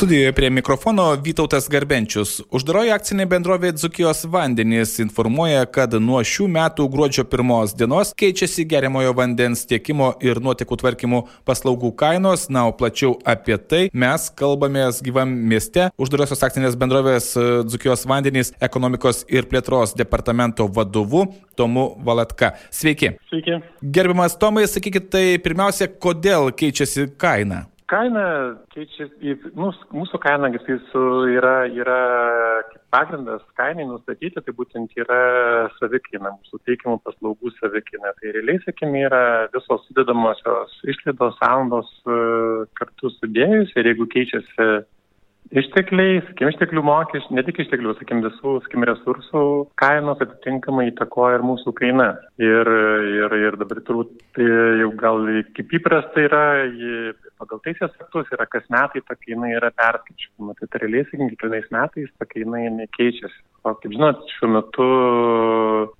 Studijoje prie mikrofono Vytautas Garbenčius. Uždaroji akcinė bendrovė Dzukijos vandenys informuoja, kad nuo šių metų gruodžio pirmos dienos keičiasi geriamojo vandens tiekimo ir nuotekų tvarkymo paslaugų kainos. Na, o plačiau apie tai mes kalbamės gyvam mieste uždarosios akcinės bendrovės Dzukijos vandenys ekonomikos ir plėtros departamento vadovu Tomu Valatka. Sveiki. Sveiki. Gerbiamas Tomai, sakykit, tai pirmiausia, kodėl keičiasi kaina? Kaina keičia, mūsų, mūsų kaina jisai su, yra, yra pagrindas kainai nustatyti, tai būtent yra savikaina, mūsų teikimų paslaugų savikaina. Tai realiai, sakykime, yra visos sudėdamosios išlaidos, sąnaudos e, kartu sudėjus ir jeigu keičiasi Ištekliai, sakykim, išteklių mokesčių, ne tik išteklių, sakykim, visų, sakykim, resursų kainos atitinkamai įtakoja ir mūsų kaina. Ir, ir, ir dabar turbūt tai jau gal kaip įprasta yra, pagal teisės aktus yra kas metai ta kaina yra perskaičiuojama. Tai realiai, sakykim, kiekvienais metais ta kaina nekeičiasi. O kaip žinot, šiuo metu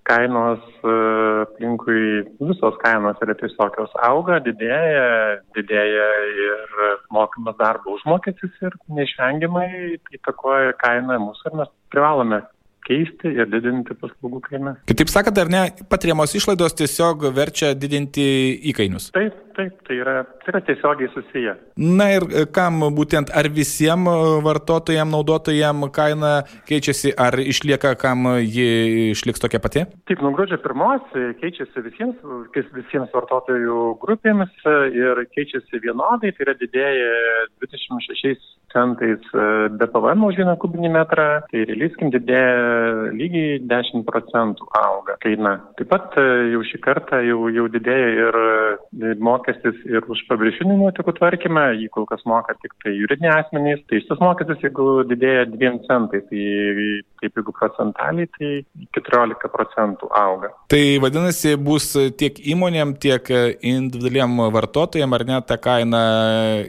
kainos e, aplinkui visos kainos yra tiesiog jos auga, didėja, didėja ir mokamas darbo užmokestis ir neišvengiamai įtakoja kainą mūsų ir mes privalome keisti ir didinti paslaugų kainą. Kitaip sakant, ar ne, patiriamos išlaidos tiesiog verčia didinti įkainius? Taip, taip, tai yra, tai yra tiesiogiai susiję. Na ir kam būtent, ar visiems vartotojams, naudotojams kaina keičiasi, ar išlieka, kam ji išliks tokia pati? Taip, nuo gruodžio pirmos keičiasi visiems, visiems vartotojų grupėmis ir keičiasi vienodai, tai yra didėja 26 centais be PVM už vieną kubinį metrą, tai realiskim didėja lygiai 10 procentų auga kaina. Taip pat jau šį kartą jau, jau didėja ir mokestis ir už paviršinių nuotekų tvarkymą, jį kol kas moka tik tai juridiniai asmenys, tai šis mokestis, jeigu didėja 2 centais, tai kaip jeigu procentaliai, tai 14 procentų auga. Tai vadinasi, bus tiek įmonėm, tiek individualiem vartotojam, ar ne, ta kaina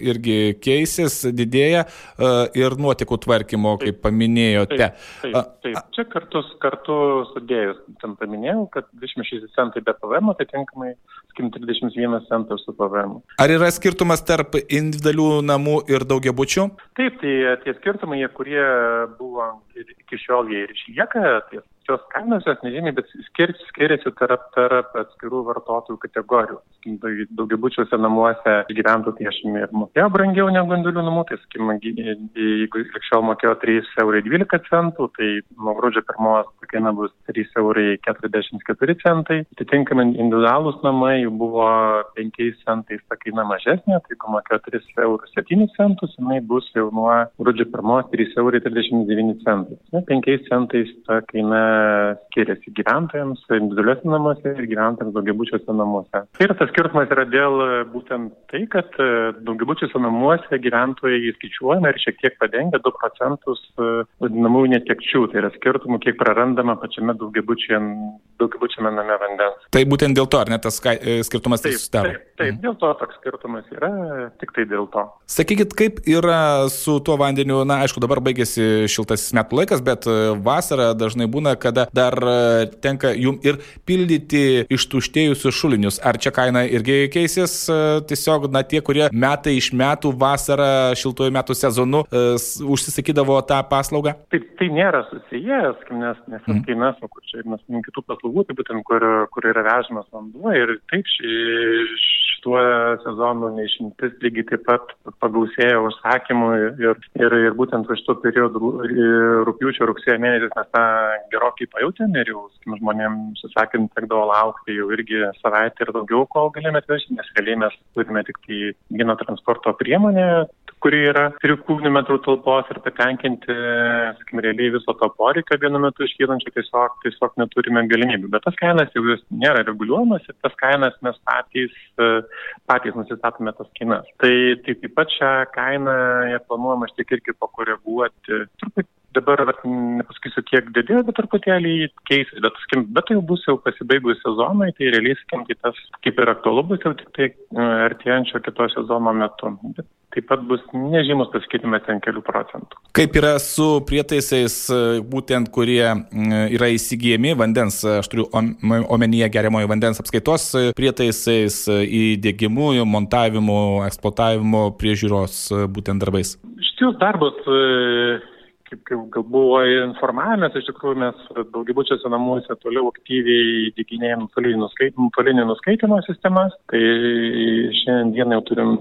irgi keisis, didėja e, ir nuotekų tvarkymo, kaip taip, paminėjote. Taip, taip, taip. čia kartu, kartu sudėjus, tam paminėjau, kad 26 centai be PVM atitinkamai, sakim, 30 21 centas su PVM. Ar yra skirtumas tarp individualių namų ir daugiabučių? Taip, tai e, tie skirtumai, kurie buvo iki šiol, jie ir išlieka. Tai šios kainos jos nežymiai, bet skir, skiriasi tarp, tarp atskirų vartotojų kategorijų. Daugiabučiuose namuose gyventojų piešimi ir mokėjo brangiau negu individualių namų, tai sakykime, jeigu likščiau mokėjo 3,12 eurai, tai nuo gruodžio pirmos kaina bus 3,44 eurai. Atitinkamai individualūs namai jau buvo 5 centais ta kaina mažesnė, tai jeigu mokėjo 3,07 eurų, jinai bus jau nuo gruodžio pirmos 3,39 eurai. 5 centais ta kaina skiriasi gyventojams individualiuose namuose ir gyventojams daugiabučiuose namuose. Ir tas skirtumas yra dėl e, būtent tai, kad e, daugiabučiuose namuose gyventojai skaičiuojama ir šiek tiek padengia 2 procentus e, vadinamųjų netekčių. Tai yra skirtumų, kiek prarandama pačiame daugiabučiame name vandens. Tai būtent dėl to, ar ne tas skirtumas tai susidaro? Taip, taip, mhm. dėl to toks skirtumas yra, tik tai dėl to. Sakykit, kaip yra su tuo vandeniu, na aišku, dabar baigėsi šiltasis metų laikas, bet vasara dažnai būna, kada dar tenka jum ir pildyti ištuštėjusius šulinius. Ar čia kaina irgi keisės e, tiesiog, na, tie, kurie metai iš metų vasarą šiltuoju metų sezonu uh, užsisakydavo tą paslaugą? Taip, tai nėra susijęs, nes, nes mm. kai mes, kur čia mes kitų paslaugų, tai būtent kur, kur yra vežamas vanduo ir taip ši, šituo sezonu neišimtis lygiai taip pat pagausėjo užsakymų ir, ir, ir būtent už šito periodo rūpiučio rugsėjo mėnesį mes tą gerokai pajutėm ir jau žmonėms, sakant, tekdavo laukti jau irgi savaitę ir daugiau, kol galime atvežti, nes realiai mes turime tik tai vieną transporto priemonę, kuri yra 3 kubinių metrų talpos ir patenkinti, sakykime, realiai viso to poreikio vienu metu iškylančio tiesiog, tiesiog neturime galimybių. Bet tas kainas jau vis nėra reguliuojamas ir tas kainas mes patys, patys nusistatome tas kainas. Tai, tai taip pat šią kainą planuojama šiek tiek irgi pakoreguoti, truputį dabar, nepasakysiu, kiek didėjo, bet truputėlį keisis, bet, sakim, bet tai jau bus jau pasibaigus sezonai, tai realiai, sakim, tai tas kaip ir aktualu bus jau tik tai e, artėjančio kito sezono metu. Bet taip pat bus nežymus pasikeitimas ten kelių procentų. Kaip yra su prietaisais, e, būtent kurie yra įsigijami vandens, aš turiu omenyje geriamojo vandens apskaitos prietaisais, įdėgymu, montavimu, eksploatavimu, priežiūros būtent darbais? Šitie darbus kaip, kaip gal buvo informavimas, iš tikrųjų mes daugiabučiuose namuose toliau aktyviai dėginėjom nuotolinį nuskaitimo sistemas. Tai šiandien jau turim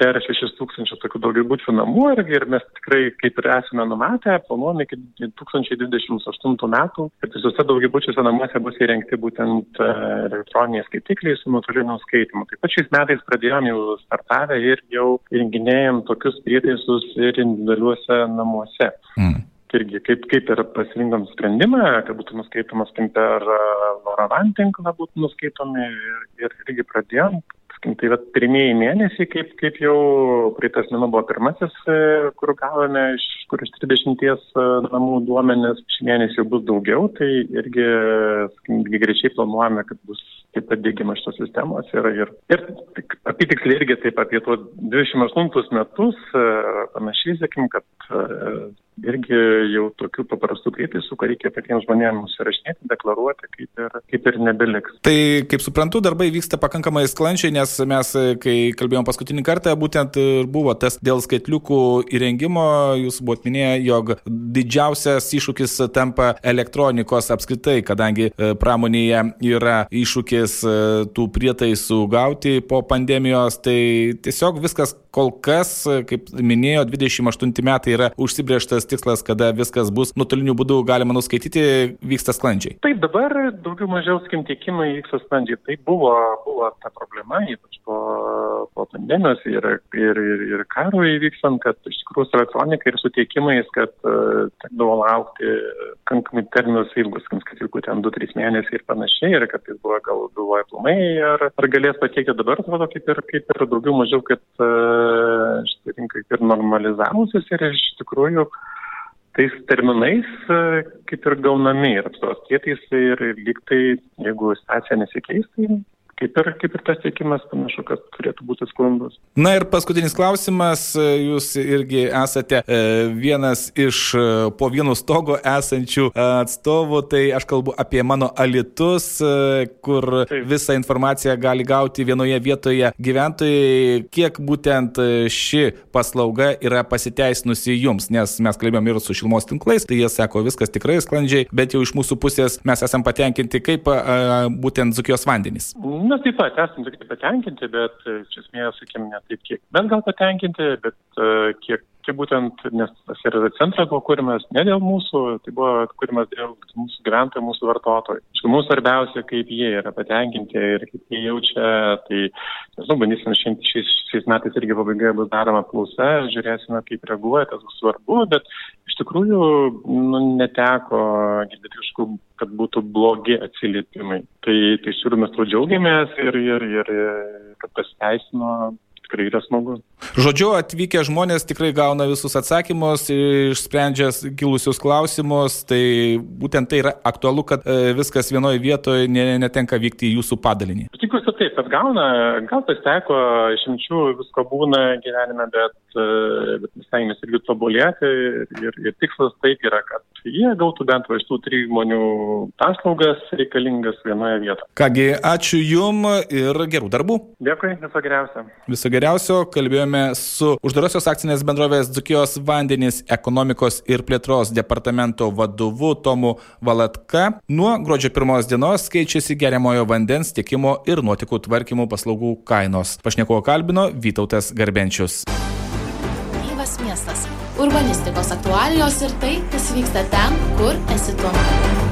per 6 tūkstančius tokių daugiabučių namų ir, ir mes tikrai kaip ir esame numatę, planuojame iki 2028 metų, kad visose daugiabučiuose namuose bus įrengti būtent e, elektroniniai skaitikliai su nuotoliniu skaitimu. Taip pat šiais metais pradėjom jau startavę ir jau įrenginėjom tokius prietaisus ir individualiuose namuose. Mm irgi kaip, kaip ir pasirinkom sprendimą, kad būtų nuskaitomas per Loravan tinklą, būtų nuskaitomi ir, ir irgi pradėjom. Tai va, pirmieji mėnesiai, kaip, kaip jau praeitas mėnuo buvo pirmasis, e, kur gavome iš kur iš 30 e, namų duomenės, šį mėnesį jau bus daugiau, tai irgi greičiai planuojame, kad bus taip pat dėgymas šitos sistemos. Ir, ir, ir apitiksliai irgi taip apie tuos 28 metus, e, panašiai, sakim, kad irgi jau tokių paprastų prietaisų, ką reikia patiems žmonėms nusirašinėti, deklaruoti, kaip ir, kaip ir nebeliks. Tai, kaip suprantu, darbai vyksta pakankamai sklandžiai, nes mes, kai kalbėjom paskutinį kartą, būtent buvo tas dėl skaitliukų įrengimo, jūs buvot minėję, jog didžiausias iššūkis tampa elektronikos apskritai, kadangi e, pramonėje yra iššūkis e, tų prietaisų gauti po pandemijos, tai tiesiog viskas kol kas, kaip minėjo, 28 metai yra užsibrieštas tikslas, kada viskas bus nuotoliniu būdu galima nuskaityti, vyksta sklandžiai. Taip, dabar daugiau mažiau skim tiekimai vyksta sklandžiai. Tai buvo, buvo ta problema, ypač po, po pandemijos ir, ir, ir, ir karo įvykstant, kad iš tikrųjų su elektronika ir su tiekimais, kad uh, tekdavo laukti kankamai terminus ilgus, kad jau ten 2-3 mėnesiai ir panašiai, ir kad jis buvo gal galvoja plumai, ar, ar galės patiekti dabar, atrodo, kaip ir, kaip ir daugiau mažiau, kad uh, šitą rinką ir normalizavusius ir iš tikrųjų uh, tais terminais e, kaip ir gaunami ir apsaugos prietaisai ir, ir lyg tai, jeigu situacija nesikeis, tai kaip ir, kaip ir tas tiekimas panašu, kad turėtų būti sklandus. Na ir paskutinis klausimas, jūs irgi esate e, vienas iš e, po vienu stogu esančių atstovų, tai aš kalbu apie mano alitus, e, kur Taip. visą informaciją gali gauti vienoje vietoje gyventojai, kiek būtent ši paslauga yra pasiteisinusi jums, nes mes kalbėjom ir su šilmos tinklais, tai jie sako viskas tikrai sklandžiai, bet jau iš mūsų pusės mes esam patenkinti, kaip būtent Zukijos vandenys. Mes taip pat esame tikrai patenkinti, bet e, iš esmės, sakykime, ne taip, kiek mes gal patenkinti, bet uh, kiek, kiek būtent, nes tas ir centras buvo kūrimas ne dėl mūsų, tai buvo kūrimas dėl mūsų gyventojų, mūsų vartotojų. Iš mums svarbiausia, kaip jie yra patenkinti ir kaip jie jaučia, tai, nežinau, bandysim šiais, šiais metais irgi pabaigoje bus daroma apklausa, žiūrėsime, kaip reaguoja, tas bus svarbu, bet iš tikrųjų nu, neteko girdėti kažkokių kad būtų blogi atsiliepimai. Tai, tai iš tikrųjų mes tuo džiaugiamės ir, ir, ir kad pasiteisino tikrai yra smagu. Žodžiu, atvykę žmonės tikrai gauna visus atsakymus, išsprendžia kilusius klausimus, tai būtent tai yra aktualu, kad e, viskas vienoje vietoje netenka vykti į jūsų padalinį. Tikiuosi taip, kad gauna, gal tas teko, išimčių visko būna gyvenime, bet, e, bet stengiamės irgi tobulėti ir, ir tikslas taip yra, kad jie gautų bent va iš tų trijų žmonių paslaugas reikalingas vienoje vietoje. Kągi, ačiū Jum ir gerų darbų. Dėkui, viso geriausio. Viso geriausio, kalbėjome su uždarosios akcinės bendrovės Dzukijos vandenys ekonomikos ir plėtros departamento vadovu Tomu Valatka. Nuo gruodžio pirmos dienos keičiasi geriamojo vandens tiekimo ir nuotikų tvarkymo paslaugų kainos. Pašnekovo kalbino Vytautas Garbenčius. Urbanistikos aktualijos ir tai, kas vyksta ten, kur esi tu.